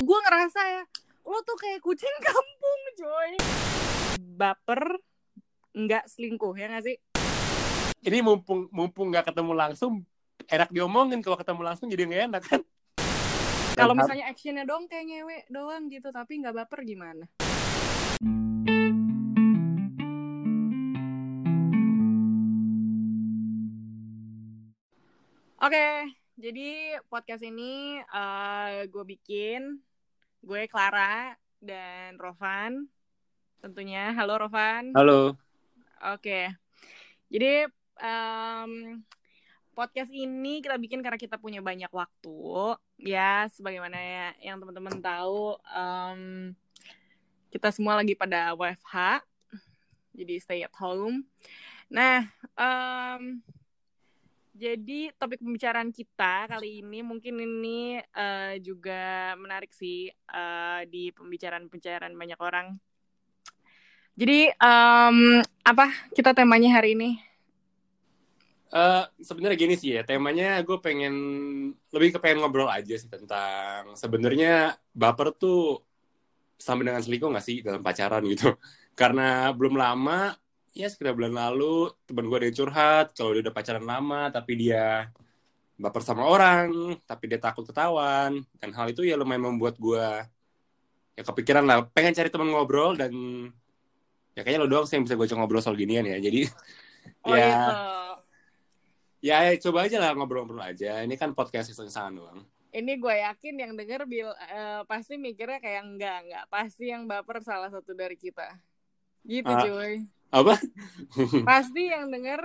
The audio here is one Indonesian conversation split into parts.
gue ngerasa ya lo tuh kayak kucing kampung coy. Baper nggak selingkuh ya nggak sih? Ini mumpung mumpung nggak ketemu langsung, enak diomongin kalau ketemu langsung jadi nggak enak kan? kalau misalnya actionnya dong kayak ngewe doang gitu tapi nggak baper gimana? Oke, jadi podcast ini gue bikin gue Clara dan Rovan tentunya. Halo Rovan. Halo. Oke. Jadi em, podcast ini kita bikin karena kita punya banyak waktu. Ya, sebagaimana ya, yang teman-teman tahu, em, kita semua lagi pada WFH. Jadi stay at home. Nah, em, jadi topik pembicaraan kita kali ini mungkin ini eh, juga menarik sih eh, di pembicaraan-pembicaraan banyak orang. Jadi em, apa kita temanya hari ini? Eh, sebenarnya gini sih ya, temanya gue pengen lebih ke pengen ngobrol aja sih tentang sebenarnya baper tuh sama dengan selingkuh nggak sih dalam pacaran gitu. Karena belum lama, ya sekitar bulan lalu teman gue ada yang curhat kalau dia udah pacaran lama tapi dia baper sama orang, tapi dia takut ketahuan dan hal itu ya lumayan membuat gue ya kepikiran lah pengen cari teman ngobrol dan ya kayaknya lo doang sih yang bisa gue ngobrol soal ginian ya. Jadi Oh ya gitu. Ya coba aja lah ngobrol-ngobrol aja. Ini kan podcast iseng-isengan doang. Ini gue yakin yang denger bil eh, pasti mikirnya kayak enggak enggak pasti yang baper salah satu dari kita. Gitu Ah. cuy. Apa? Pasti yang denger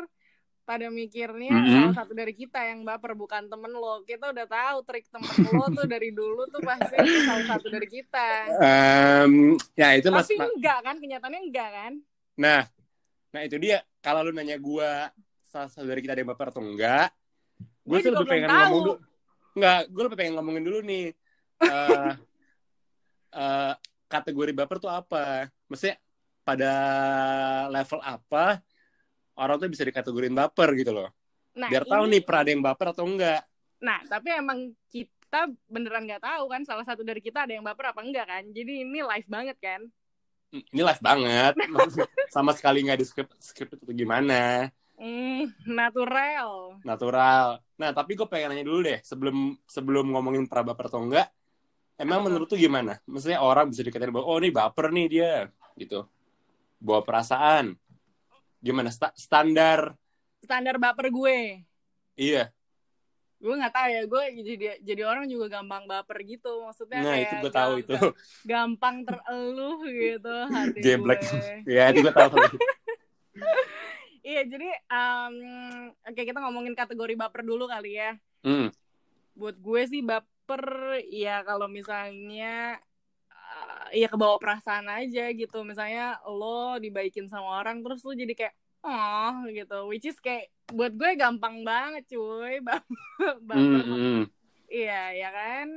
pada mikirnya Mm-mm. salah satu dari kita yang baper bukan temen lo. Kita udah tahu trik temen lo tuh dari dulu tuh pasti salah satu dari kita. Em, ya itu mas. Tapi ma- enggak kan kenyataannya enggak kan? Nah, nah itu dia. Kalau lu nanya gua salah satu dari kita ada yang baper atau enggak, gue Gue tuh lebih pengen tahu. ngomong dulu. Enggak, gue lebih pengen ngomongin dulu nih. eh eh, kategori baper tuh apa? Maksudnya pada level apa orang tuh bisa dikategorin baper gitu loh. Nah, Biar tahu ini- nih pernah ada yang baper atau enggak. Nah, tapi emang kita beneran nggak tahu kan salah satu dari kita ada yang baper apa enggak kan. Jadi ini live banget kan. ini live banget sama sekali nggak di script script itu gimana Hmm, natural. natural nah tapi gue pengen nanya dulu deh sebelum sebelum ngomongin pra baper atau enggak emang Apa menurut tuh gimana maksudnya orang bisa dikatain bahwa oh ini baper nih dia gitu bawa perasaan gimana Sta- standar Standar baper gue. iya Gue nggak tahu ya, gue jadi jadi orang juga gampang baper gitu. Maksudnya nah kayak itu gue tahu itu gam- gampang tereluh gitu hati Geblek. gue. ya itu gue tahu Iya, jadi em, oke kita ngomongin kategori baper dulu kali ya. hmm. buat gue sih baper ya kalau misalnya ya kebawa perasaan aja gitu. Misalnya lo dibaikin sama orang terus lo jadi kayak oh gitu. Which is kayak buat gue gampang banget cuy. Bap- baper Hmm, hmm, iya ya kan?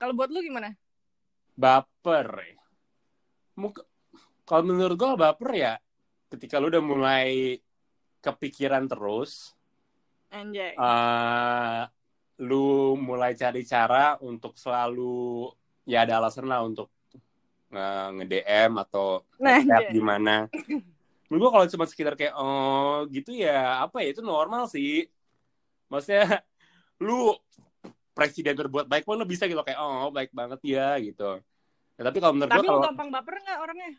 Kalau buat lu gimana? Baper. Muk- kalau menurut gue baper ya ketika lu udah mulai kepikiran terus anjay. eh lu mulai cari cara untuk selalu ya ada alasan lah untuk nge-DM atau Nah, chat iya. gimana. Menurut gua kalau cuma sekitar kayak oh gitu ya apa ya itu normal sih. Maksudnya lu presiden berbuat baik pun lu bisa gitu kayak oh baik banget ya gitu. Ya, tapi kalau menurut tapi lo kalau gampang baper nggak orangnya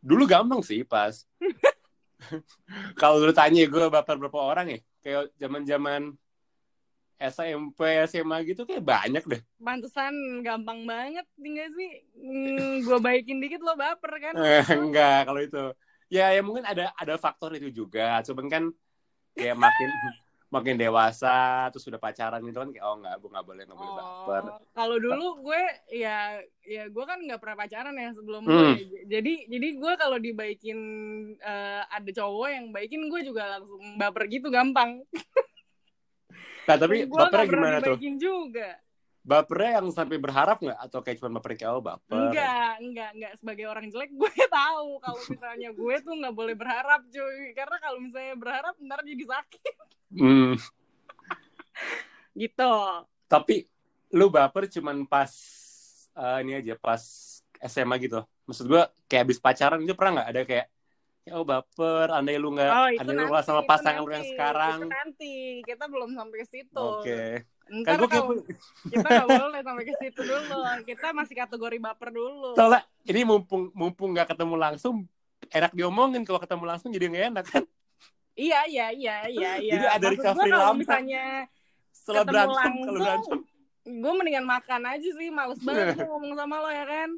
dulu gampang sih pas kalau lu tanya gue baper berapa orang ya kayak zaman zaman SMP SMA gitu kayak banyak deh pantesan gampang banget tinggal sih hmm, gue baikin dikit lo baper kan Eh, enggak kalau itu ya ya mungkin ada ada faktor itu juga cuman kan kayak makin makin dewasa terus sudah pacaran gitu kan kayak oh enggak gue nggak boleh nggak boleh baper Oh, kalau dulu gue ya ya gue kan nggak pernah pacaran ya sebelum Hmm. gue. Jadi jadi gue kalau dibaikin eh, ada cowok yang baikin gue juga langsung baper gitu gampang. nah tapi gue bapernya gimana tuh juga. bapernya yang sampai berharap nggak atau kayak cuma baper kayak oh baper Enggak, enggak, enggak sebagai orang jelek gue tahu kalau misalnya gue tuh nggak boleh berharap cuy. Karena kalau misalnya berharap ntar jadi sakit Hmm, gitu. tapi lu baper cuman pas eh, ini aja pas SMA gitu. Maksud gue kayak habis pacaran itu pernah nggak ada kayak ya oh baper, andai lu nggak, Oh, andai lu nanti, nggak sama pasangan lu yang sekarang. Itu nanti, kita belum sampai ke situ. Oke. Kan Ntar kalau kita nggak boleh sampai ke situ dulu. Kita masih kategori baper dulu. soalnya ini mumpung mumpung nggak ketemu langsung enak diomongin kalau ketemu langsung jadi nggak enak kan. Iya, iya, iya, iya, iya. Jadi ada Maksud recovery kalau lama. misalnya Setelah Ketemu berantem kalau langsung. berantem. gue mendingan makan aja sih, males banget ngomong sama lo ya kan.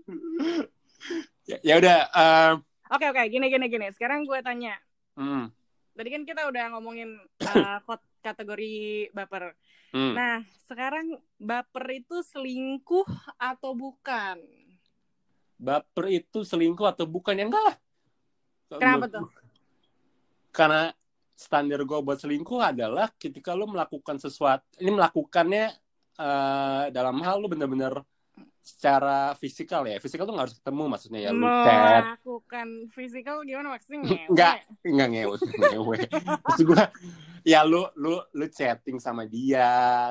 Ya, ya udah. eh, Oke, oke, gini, gini, gini. Sekarang gue tanya. hmm, Tadi kan kita udah ngomongin uh, kategori baper. hmm. Nah, sekarang baper itu selingkuh atau bukan? baper itu selingkuh atau bukan ya enggak lah. Kenapa tuh? Karena standar gue buat selingkuh adalah ketika lu melakukan sesuatu, ini melakukannya eh, dalam hal lu bener-bener secara fisikal ya. Fisikal tuh nggak harus ketemu maksudnya ya. Lu chat, Melakukan fisikal gimana maksudnya? Enggak. nggak ngewe, ngewe. Maksud gue, ya lu lu lu chatting sama dia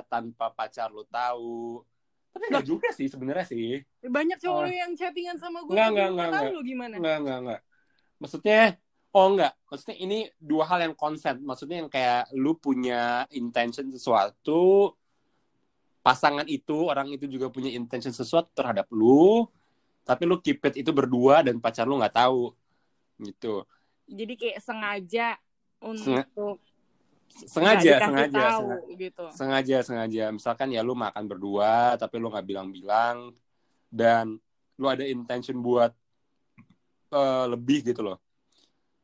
tanpa pacar lu tahu. Tapi enggak juga sih sebenarnya sih. Banyak cowok Oh. yang chattingan sama gue. Nggak, nggak, nggak, nggak. lu gimana. Enggak, enggak, enggak. Maksudnya, oh enggak. Maksudnya ini dua hal yang konsen. Maksudnya yang kayak lu punya intention sesuatu, pasangan itu, orang itu juga punya intention sesuatu terhadap lu, tapi lu keep it itu berdua dan pacar lu nggak tahu. Gitu. Jadi kayak sengaja Senga- untuk Sengaja, sengaja, tahu, sengaja. gitu. Sengaja, sengaja. Misalkan ya lu makan berdua, tapi lu nggak bilang-bilang, dan lu ada intention buat eh, lebih gitu loh.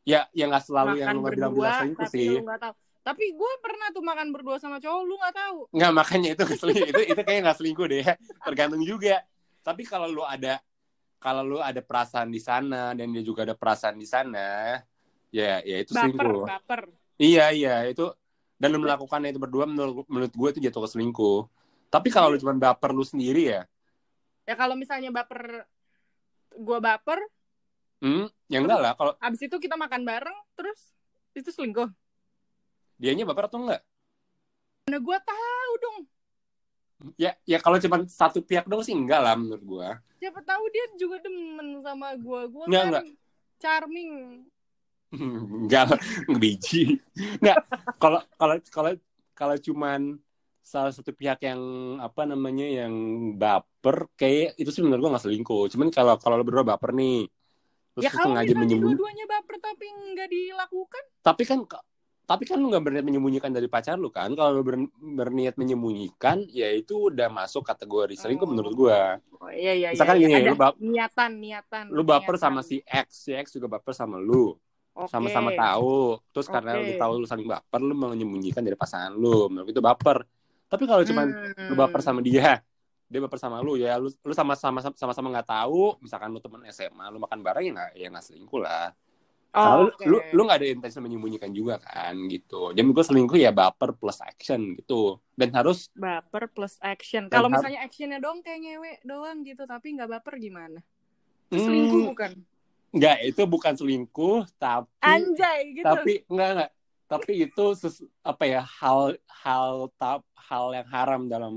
Ya, ya nggak selalu yang makan lu nggak bilang-bilang tapi sih. tahu. Tapi gue pernah tuh makan berdua sama cowok lu nggak tahu. Nggak, makanya itu itu, itu kayak nggak selingkuh deh. Tergantung juga. Tapi kalau lu ada kalau lu ada perasaan di sana dan dia juga ada perasaan di sana, ya ya itu Baper, selingkuh. baper. Iya, iya, itu dan lu melakukannya itu berdua menurut menurut gue itu jatuh ke selingkuh. Tapi kalau lu cuma baper lu sendiri ya, Ya kalau misalnya baper gue baper, hmm, ya enggak lah. Kalau abis itu kita makan bareng, terus itu selingkuh. Dianya baper atau enggak? Mana gue tahu dong. Ya, ya kalau cuma satu pihak dong sih enggak lah menurut gue. Siapa tahu dia juga demen sama gue. Gue kan nggak. charming. Enggak, biji. Enggak. Kalau kalau kalau kalau cuman salah satu pihak yang apa namanya yang baper kayak itu sih menurut gua nggak selingkuh. Cuman kalau kalau lo berdua baper nih terus ya kalau sengaja dua-duanya baper tapi nggak dilakukan, tapi kan tapi kan lu nggak berniat menyembunyikan dari pacar lu kan kalau lu ber- berniat menyembunyikan ya itu udah masuk kategori selingkuh Oh. menurut gua oh, iya iya Misalkan iya, gini, ada lu bap- niatan niatan. lu baper niatan. sama si X si X juga baper sama lu Oke. sama-sama tahu terus karena lu tahu lu saling baper lu menyembunyikan dari pasangan lu menurut itu baper tapi kalau cuman Hmm. lu baper sama dia dia baper sama lu ya lu lu sama-sama sama-sama nggak tahu misalkan lu temen SMA lu makan bareng ya nggak ya nggak selingkuh lah Oh, lu, oke. lu lu nggak ada intensi menyembunyikan juga kan gitu jadi gue selingkuh ya baper plus action gitu dan harus baper plus action. Kalau misalnya actionnya dong kayak ngewe doang gitu, tapi nggak baper gimana? Hmm, Selingkuh bukan? nggak itu bukan selingkuh tapi Anjay gitu. tapi enggak enggak tapi itu ses- apa ya hal hal tap hal yang haram dalam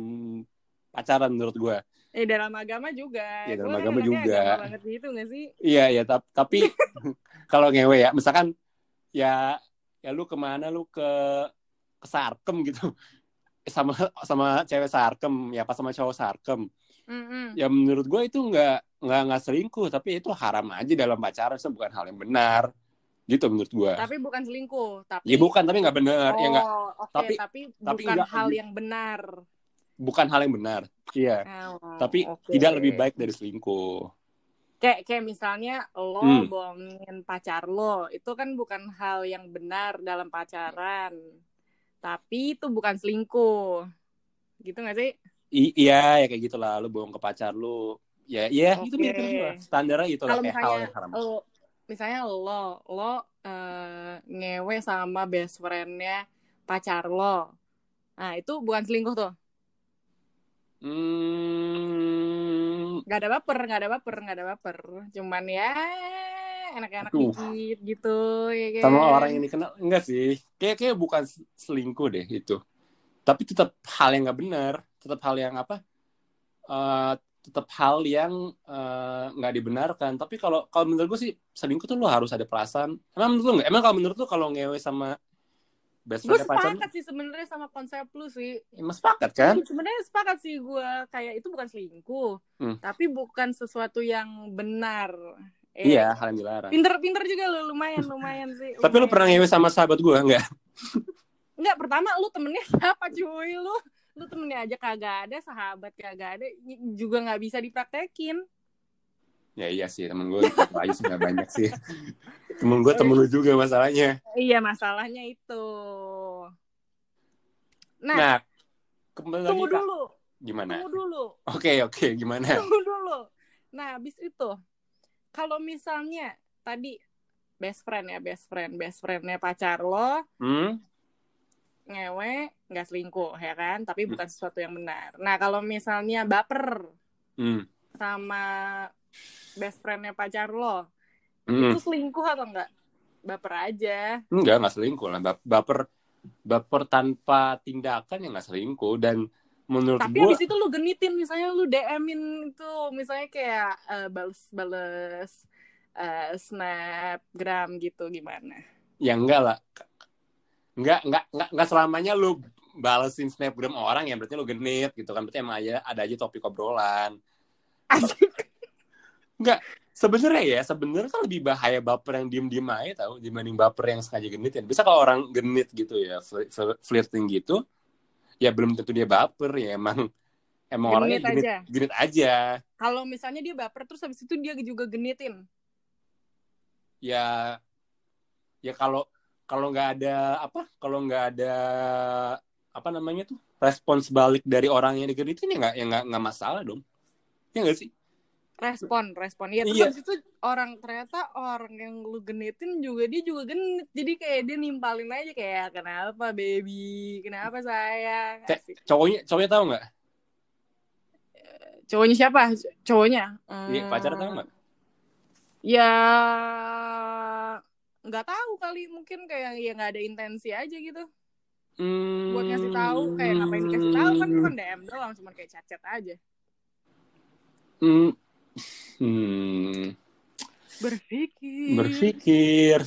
pacaran menurut gue Eh dalam agama juga. Iya, dalam Gua kan agama juga. agama banget gitu gak sih? iya iya tap- tapi kalau ngewe ya misalkan ya ya lu ke mana lu ke ke sarkem gitu sama sama cewek sarkem ya pas sama cowok sarkem Mm-mm. ya menurut gue itu nggak nggak nggak selingkuh tapi itu haram aja dalam pacaran itu bukan hal yang benar gitu menurut gue Tapi bukan selingkuh, tapi ya bukan tapi nggak benar Oh, ya nggak oke, tapi- tapi, tapi bukan nggak- hal yang benar. Bukan hal yang benar iya Oh, tapi oke. tidak lebih baik dari selingkuh Kayak kayak misalnya lo Hmm. bohongin pacar lo, itu kan bukan hal yang benar dalam pacaran. Tapi itu bukan selingkuh. Gitu gak sih? I- iya ya kayak gitulah lu bohong ke pacar lu ya iya itu Oke. mirip gitu lah standarnya itu lah kayak hal misalnya yang haram lo misalnya lo lo eh, ngewe sama best friendnya pacar lo. Nah, itu bukan selingkuh tuh. Hmm, Gak ada baper, gak ada baper, gak ada baper. Cuman ya enak-enak dikit gitu ya kan. sama orang yang dikenal enggak sih. Kayak kayak bukan selingkuh deh itu tapi tetap hal yang nggak benar tetap hal yang apa eh, tetap hal yang eh, nggak dibenarkan. Tapi kalau kalau menurut gue sih selingkuh tuh lo harus ada perasaan. Emang menurut lo nggak? Emang kalau menurut lo kalau ngewe sama best gue sepakat sih sebenarnya sama konsep lu sih. Emang sepakat kan? Sebenarnya sepakat sih gue kayak itu bukan selingkuh Hmm. tapi bukan sesuatu yang benar. Eh, iya hal yang dilarang. pinter-pinter juga lu. Lumayan lumayan sih tapi lumayan. pernah ngewe sama sahabat gue nggak Enggak, pertama lu temennya siapa cuy? Lu lu temennya aja kagak ada sahabat kagak ada juga nggak bisa dipraktekin ya iya sih temen gue aja sudah banyak sih. Temen gue temen lu juga masalahnya. Iya masalahnya itu. Nah, nah kembali lagi tunggu Kak. dulu. Gimana? Tunggu dulu. Oke oke gimana? Tunggu dulu. Nah habis itu kalau misalnya tadi best friend ya best friend. Best friendnya pacar lo hmm? ngewe nggak selingkuh ya kan? Tapi Hmm. bukan sesuatu yang benar. Nah kalau misalnya baper Hmm. sama best friendnya pacar lo Hmm. itu selingkuh atau enggak baper aja Enggak, nggak selingkuh lah. Bap- Baper, baper tanpa tindakan ya nggak selingkuh. Dan menurut tapi gue, habis itu lu genitin misalnya lu DM-in itu misalnya kayak eh, bales-bales eh, snapgram gitu gimana ya enggak lah. Enggak, enggak, enggak, enggak selamanya lu balesin snapgram orang ya berarti lu genit gitu kan. Berarti emang aja, ada aja topik obrolan. asik Sebenarnya ya, sebenarnya kan lebih bahaya baper yang diem-diem aja tau dibanding baper yang sengaja genit ya. Bisa kalau orang genit gitu ya, flir- flir- flirting gitu, ya belum tentu dia baper ya emang emang orangnya Genit genit, aja. genit aja. kalau misalnya dia baper terus habis itu dia juga genitin ya ya kalau kalau nggak ada apa kalau nggak ada apa namanya tuh respons balik dari orang yang digenitin ya nggak ya nggak masalah dong ya nggak sih respon respon. Ya terus Iya. habis itu orang ternyata orang yang lu genitin juga dia juga genit. Jadi kayak dia nimpalin aja kayak kenapa baby? Kenapa sayang? Asik. cowoknya cowoknya tahu nggak? Cowoknya siapa? Cowoknya? Iya, Hmm, pacar tahu nggak? ya nggak tahu kali. Mungkin kayak ya nggak ada intensi aja gitu. Hmm. buat ngasih tahu kayak ngapain dikasih tahu? Kan bukan DM doang cuma kayak chat-chat aja. Hmm. Hmm. berpikir. Berpikir.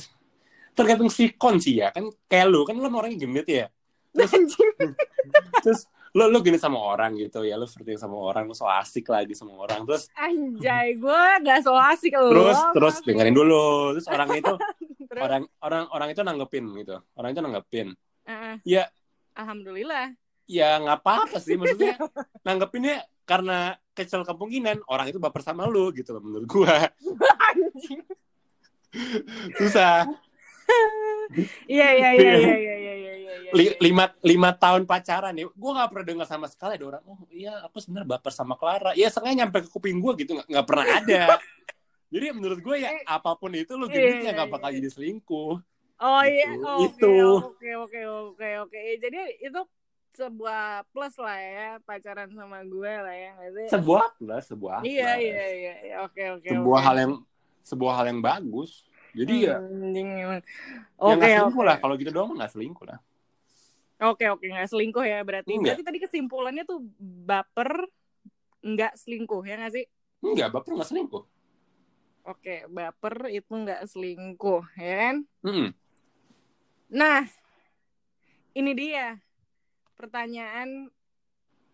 Tergantung sikon sih ya. Kan kayak lu kan lu orangnya genit ya. Anjing. terus lu lu genit sama orang gitu ya. Lu flirting sama orang lu so asik lagi sama orang. Terus anjay gue gak so asik loh terus terus dengerin dulu. Terus orang itu Terus, orang orang orang itu nanggepin gitu. Orang itu nanggepin. Eh, ya. Alhamdulillah. Ya nggak apa-apa sih. Maksudnya nanggepinnya karena kecil kemungkinan orang itu baper sama lu gitu loh menurut gua. Susah. Iya iya iya iya iya iya, iya, iya, iya. lima lima tahun pacaran ya. Gue nggak pernah dengar sama sekali ada orang oh iya aku sebenarnya baper sama Clara. Ya sengaja nyampe ke kuping gue gitu nggak pernah ada. Jadi menurut gue ya eh, apa pun itu lo gimmicknya nggak bakal jadi selingkuh. Oh iya, gitu. oh, itu. Oke, oke, oke, oke, oke. Jadi itu sebuah plus lah ya pacaran sama gue lah ya, nggak sih? sebuah plus sebuah Iya, plus. iya, iya, iya, oke, oke. sebuah oke. hal yang sebuah hal yang bagus jadi ya Anjing, emang. ya Oke, nggak selingkuh oke. lah kalau gitu doang nggak selingkuh lah Oke, oke, nggak selingkuh ya berarti. Enggak. Berarti tadi kesimpulannya tuh baper nggak selingkuh ya nggak sih? enggak baper nggak selingkuh Oke, baper itu nggak selingkuh, ya kan? Mm-mm. Nah, ini dia pertanyaan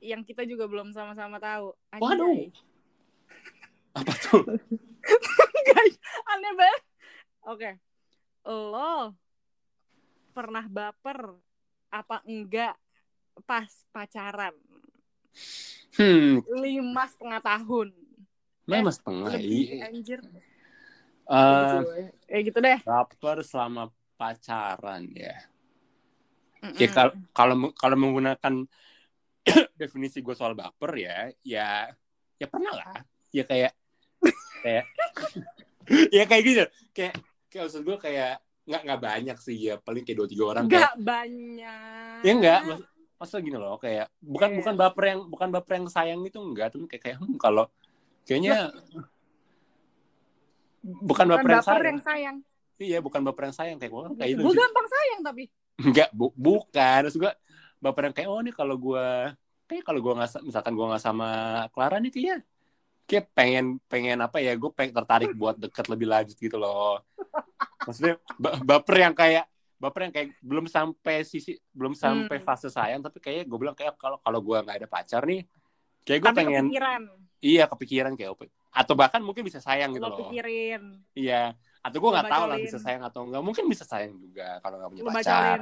yang kita juga belum sama-sama tahu. Anjay. Waduh. apa tuh Guys, aneh banget. Oke. Lo pernah baper apa enggak pas pacaran? hmm Lima setengah tahun. memang setengah Lebih iya. anjir. Eh, gitu, ya gitu deh. baper selama pacaran ya Mm-mm. ya kal- kalau kalau menggunakan definisi gue soal baper ya ya ya pernah lah ya kayak kayak ya kayak gitu kayak kayak maksud gue kayak nggak nggak banyak sih ya paling kayak dua tiga orang kayak Enggak banyak. ya enggak maksud, gini loh kayak bukan Iya. bukan baper yang bukan baper yang sayang itu enggak tapi kayak kayak hmm, kalau kayaknya bukan, Bukan baper, yang baper sayang. yang sayang. iya bukan baper yang sayang kayak gue kayak itu Gue sih. gampang sayang tapi. Enggak bu, bukan. Maksud gue baper yang kayak oh nih kalau gue kayak kalau gue nggak misalkan gue nggak sama Clara nih kayaknya kayak pengen pengen apa ya gue pengen tertarik buat deket lebih lanjut gitu loh. Maksudnya ba- baper yang kayak baper yang kayak belum sampai sisi belum sampai Hmm. fase sayang tapi kayak gue bilang kayak kalau kalau gue nggak ada pacar nih kayak gue pengen kepikiran, iya kepikiran kayak atau bahkan mungkin bisa sayang gitu lo loh. pikirin, iya atau gue nggak tahu lah bisa sayang atau enggak mungkin bisa sayang juga kalau nggak punya pacar.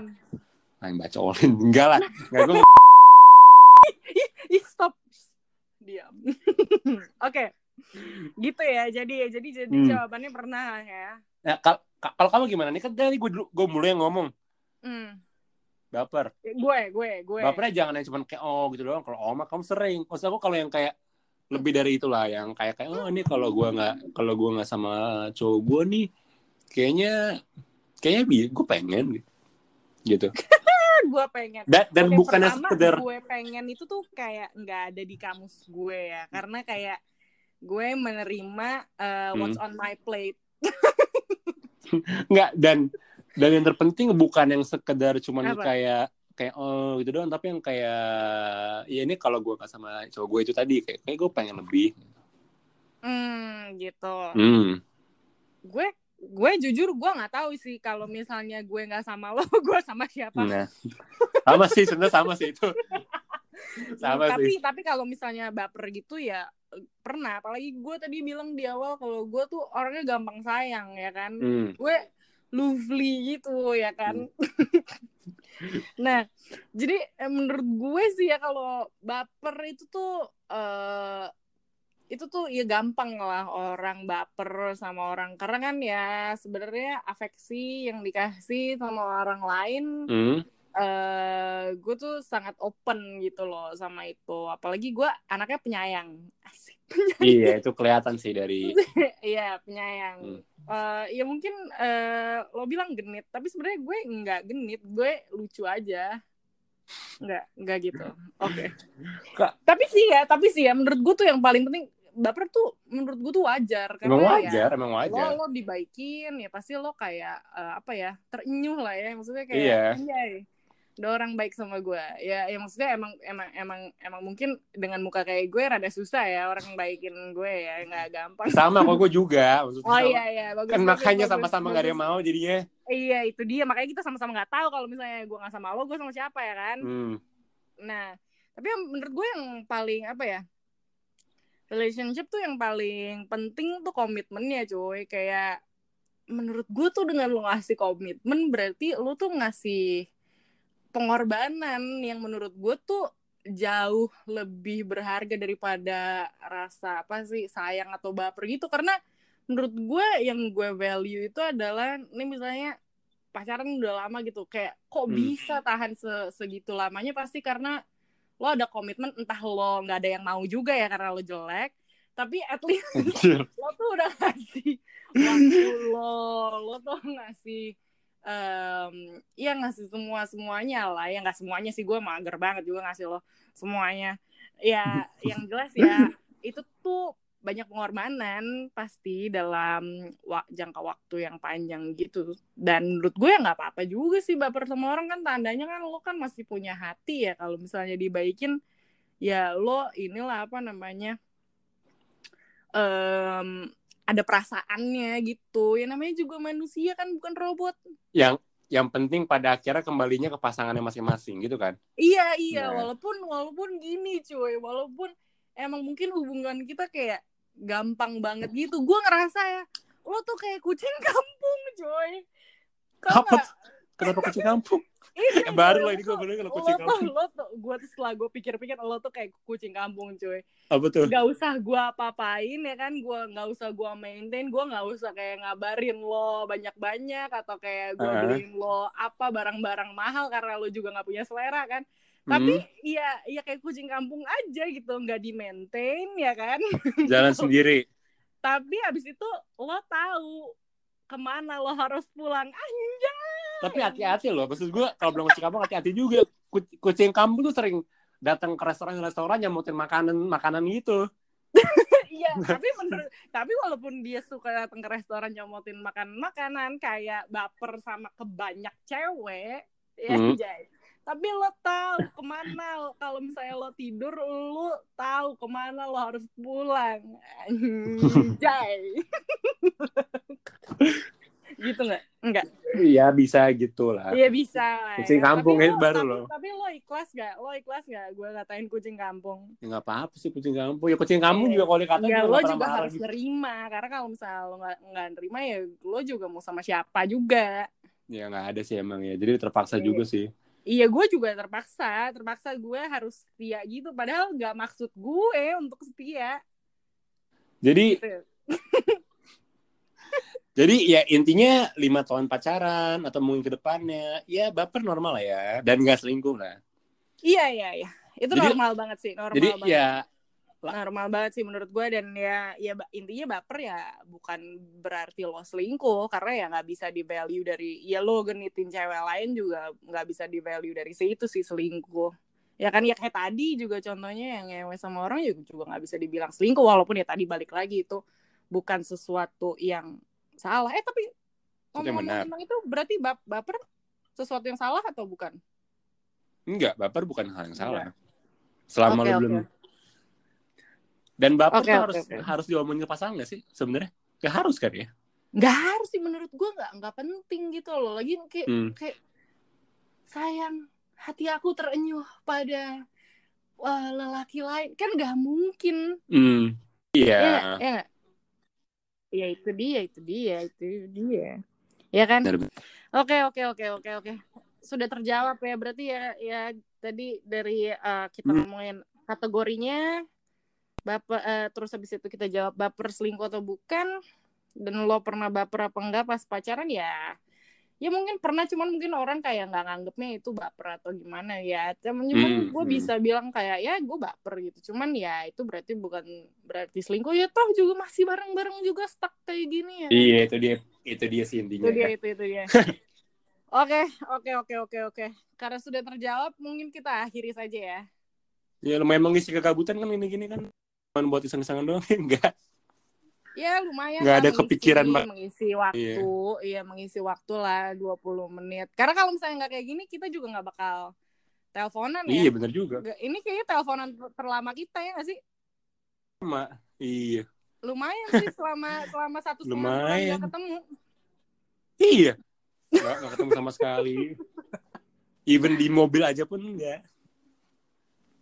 Nah, bacolin enggak lah enggak gue stop. Diam. Oke. Gitu ya. Jadi jadi jadi Hmm. jawabannya pernah ya. Nah, kal- ka- kalau kamu gimana nih kan dari gue dulu gue mulai yang ngomong Hmm. baper Gue, gue, gue. bapernya jangan yang cuman kayak oh gitu doang kalau oma kamu sering maksud aku kalau yang kayak lebih dari itulah yang kayak kayak oh ini kalau gue nggak kalau gue nggak sama cowok gue nih kayaknya kayaknya bi gue pengen gitu gue pengen. dan, dan Oke, pertama, sekedar gue pengen itu tuh kayak nggak ada di kamus gue ya karena kayak gue menerima uh, Hmm. what's on my plate nggak dan dan yang terpenting bukan yang sekedar cuman Apa? kayak kayak oh gitu doang. Tapi yang kayak ya ini kalau gue nggak sama cowok gue itu tadi kayak kayak gue pengen lebih. Hmm gitu. Hmm. Gue gue jujur gue nggak tahu sih kalau misalnya gue nggak sama lo gue sama siapa. Nah. Sama sih sebenarnya sama sih itu. Sama tapi sih. tapi kalau misalnya baper gitu ya pernah. Apalagi gue tadi bilang di awal kalau gue tuh orangnya gampang sayang ya kan? Hmm. gue lovely gitu ya kan nah jadi eh, menurut gue sih ya kalau baper itu tuh eh itu tuh ya gampang lah orang baper sama orang. Karena kan ya sebenarnya afeksi yang dikasih sama orang lain Hmm. eh gue tuh sangat open gitu loh sama itu. Apalagi gue anaknya penyayang. Asik iya itu kelihatan sih dari iya penyayang. Hmm. Eh, ya mungkin eh, lo bilang genit tapi sebenarnya gue nggak genit gue lucu aja. Nggak nggak gitu. Oke. Kak. tapi sih ya tapi sih ya menurut gue tuh yang paling penting baper tuh menurut gue tuh wajar. Karena emang ya wajar emang wajar. lo lo dibaikin ya pasti lo kayak eh, apa ya terenyuh lah ya maksudnya kayak Iya. anjay ada orang baik sama gue ya ya maksudnya emang emang emang emang mungkin dengan muka kayak gue rada susah ya orang baikin gue ya nggak gampang sama kok gue juga maksudnya oh sama. iya iya bagus kan bagus, makanya sama-sama gak ada yang mau jadinya iya itu dia makanya kita sama-sama nggak tahu kalau misalnya gue nggak sama lo gue sama siapa ya kan hmm. Nah, tapi yang menurut gue yang paling apa ya? Relationship tuh yang paling penting tuh komitmennya, cuy. Kayak menurut gue tuh dengan lo ngasih komitmen berarti lo tuh ngasih pengorbanan yang menurut gue tuh jauh lebih berharga daripada rasa apa sih sayang atau baper gitu. Karena menurut gue yang gue value itu adalah ini misalnya pacaran udah lama gitu kayak kok Hmm. bisa tahan se- segitu lamanya? Pasti karena lo ada komitmen entah lo nggak ada yang mau juga ya karena lo jelek tapi at least lo tuh udah ngasih waktu lo lo tuh ngasih em ya ngasih semua semuanya lah. Ya nggak semuanya sih gue mager banget juga ngasih lo semuanya. Ya yang jelas ya itu tuh banyak pengorbanan pasti dalam wa- jangka waktu yang panjang gitu. Dan menurut gue ya nggak apa-apa juga sih baper sama orang kan. Tandanya kan lo kan masih punya hati ya. Kalau misalnya dibaikin ya lo inilah apa namanya em ada perasaannya gitu. Ya namanya juga manusia kan bukan robot. Yang yang penting pada akhirnya kembalinya ke pasangannya masing-masing gitu kan? Iya iya. Nah. walaupun walaupun gini cuy. Walaupun emang mungkin hubungan kita kayak gampang banget gitu. Gue ngerasa ya lo tuh kayak kucing kampung coy Tau Apa? nggak? Kenapa kucing kampung? Ini Eh, baru loh ini gue bener kalau kucing kampung. lo tuh, gue tuh setelah gue pikir-pikir lo tuh kayak kucing kampung cuy. Apa tuh? Gak usah gue apa-apain ya kan gue nggak usah gue maintain gue nggak usah kayak ngabarin lo banyak-banyak atau kayak gue Heeh. beliin lo apa barang-barang mahal karena lo juga nggak punya selera kan. Tapi Hmm, ya ya kayak kucing kampung aja gitu nggak di maintain ya kan. Jalan sendiri. Tapi habis itu lo tahu ke mana lo harus pulang. Anjay tapi hati-hati loh maksud gue kalau bilang kucing kampung hati-hati juga Ku- kucing kampung tuh sering datang ke restoran-restoran nyamutin makanan makanan gitu iya tapi menurut tapi walaupun dia suka datang ke restoran nyomotin makan makanan kayak baper sama kebanyak cewek ya Hmm. Jay. tapi lo tahu ke mana kalau misalnya lo tidur lo tahu ke mana lo harus pulang anjay gitu nggak nggak Iya bisa gitu lah. Iya bisa lah. Kucing ya. kampung Tapi itu lo- baru tapi, lo. Tapi lo ikhlas gak? Lo ikhlas gak? Gue ngatain kucing kampung. Ya nggak apa-apa sih kucing kampung. Ya kucing kampung juga kalau dikatain Ya lo nggak juga harus gitu. nerima. Karena kalau misalnya lo gak, nggak nerima ya lo juga mau sama siapa juga. Ya nggak ada sih emang ya. Jadi terpaksa Iya. juga sih. Iya gue juga terpaksa. Terpaksa gue harus setia gitu. Padahal gak maksud gue untuk setia. Jadi Gitu. Jadi ya intinya lima tahun pacaran atau mungkin ke depannya ya baper normal lah ya dan nggak selingkuh lah. Iya iya iya. Itu Jadi- normal banget sih. Normal Jadi banget. ya normal banget sih menurut gue dan ya ya intinya baper ya bukan berarti lo selingkuh karena ya nggak bisa di value dari ya lo genitin cewek lain juga nggak bisa di value dari situ sih selingkuh ya kan ya kayak tadi juga contohnya yang ngewe sama orang ya juga nggak bisa dibilang selingkuh walaupun ya tadi balik lagi itu bukan sesuatu yang salah eh tapi Sesuatu yang ngomong benar. tentang itu berarti bap baper sesuatu yang salah atau bukan enggak baper bukan hal yang salah. Selama Oke, lo oke. belum dan baper Oke, tuh oke, harus oke. harus diomongin ke pasangan nggak sih sebenarnya? Gak harus kan ya? nggak harus sih menurut gue nggak nggak penting gitu loh lagi kayak Hmm. kayak sayang hati aku terenyuh pada wah, lelaki lain kan nggak mungkin Hmm. Iya. ya nggak? ya nggak? Ya itu dia itu dia itu dia. Ya kan? Oke oke oke oke oke. Sudah terjawab ya berarti ya ya tadi dari eh, kita Hmm. ngomongin kategorinya baper eh, terus habis itu kita jawab baper selingkuh atau bukan dan lo pernah baper apa enggak pas pacaran ya ya mungkin pernah cuman mungkin orang kayak nggak nganggepnya itu baper atau gimana ya cuman cuman Hmm, gue hmm. bisa bilang kayak ya gue baper gitu cuman ya itu berarti bukan berarti selingkuh ya toh juga masih bareng-bareng juga stuck kayak gini ya Iya itu dia itu dia sih intinya. itu dia itu itu dia oke oke oke oke oke karena sudah terjawab mungkin kita akhiri saja ya Ya lumayan mengisi kegabutan kan ini gini kan. Cuman buat iseng-isengan doang enggak. Ya lumayan Nggak ada mengisi- kepikiran, mengisi waktu iya mengisi waktu lah 20 menit karena kalau misalnya nggak kayak gini kita juga nggak bakal teleponan ya Iya benar juga. Ini kayaknya teleponan ter- terlama kita ya nggak sih Sama. Iya. lumayan sih selama selama satu setengah nggak ketemu Iya. Nggak, nggak ketemu sama sekali. Even di mobil aja pun enggak.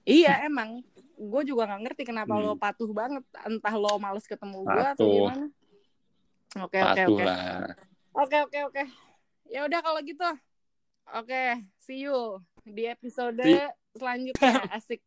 iya emang gue juga nggak ngerti kenapa Hmm. lo patuh banget entah lo males ketemu gue atau gimana oke oke oke. Oke oke oke. Ya udah kalau gitu. Oke, see you di episode See- selanjutnya. Asik.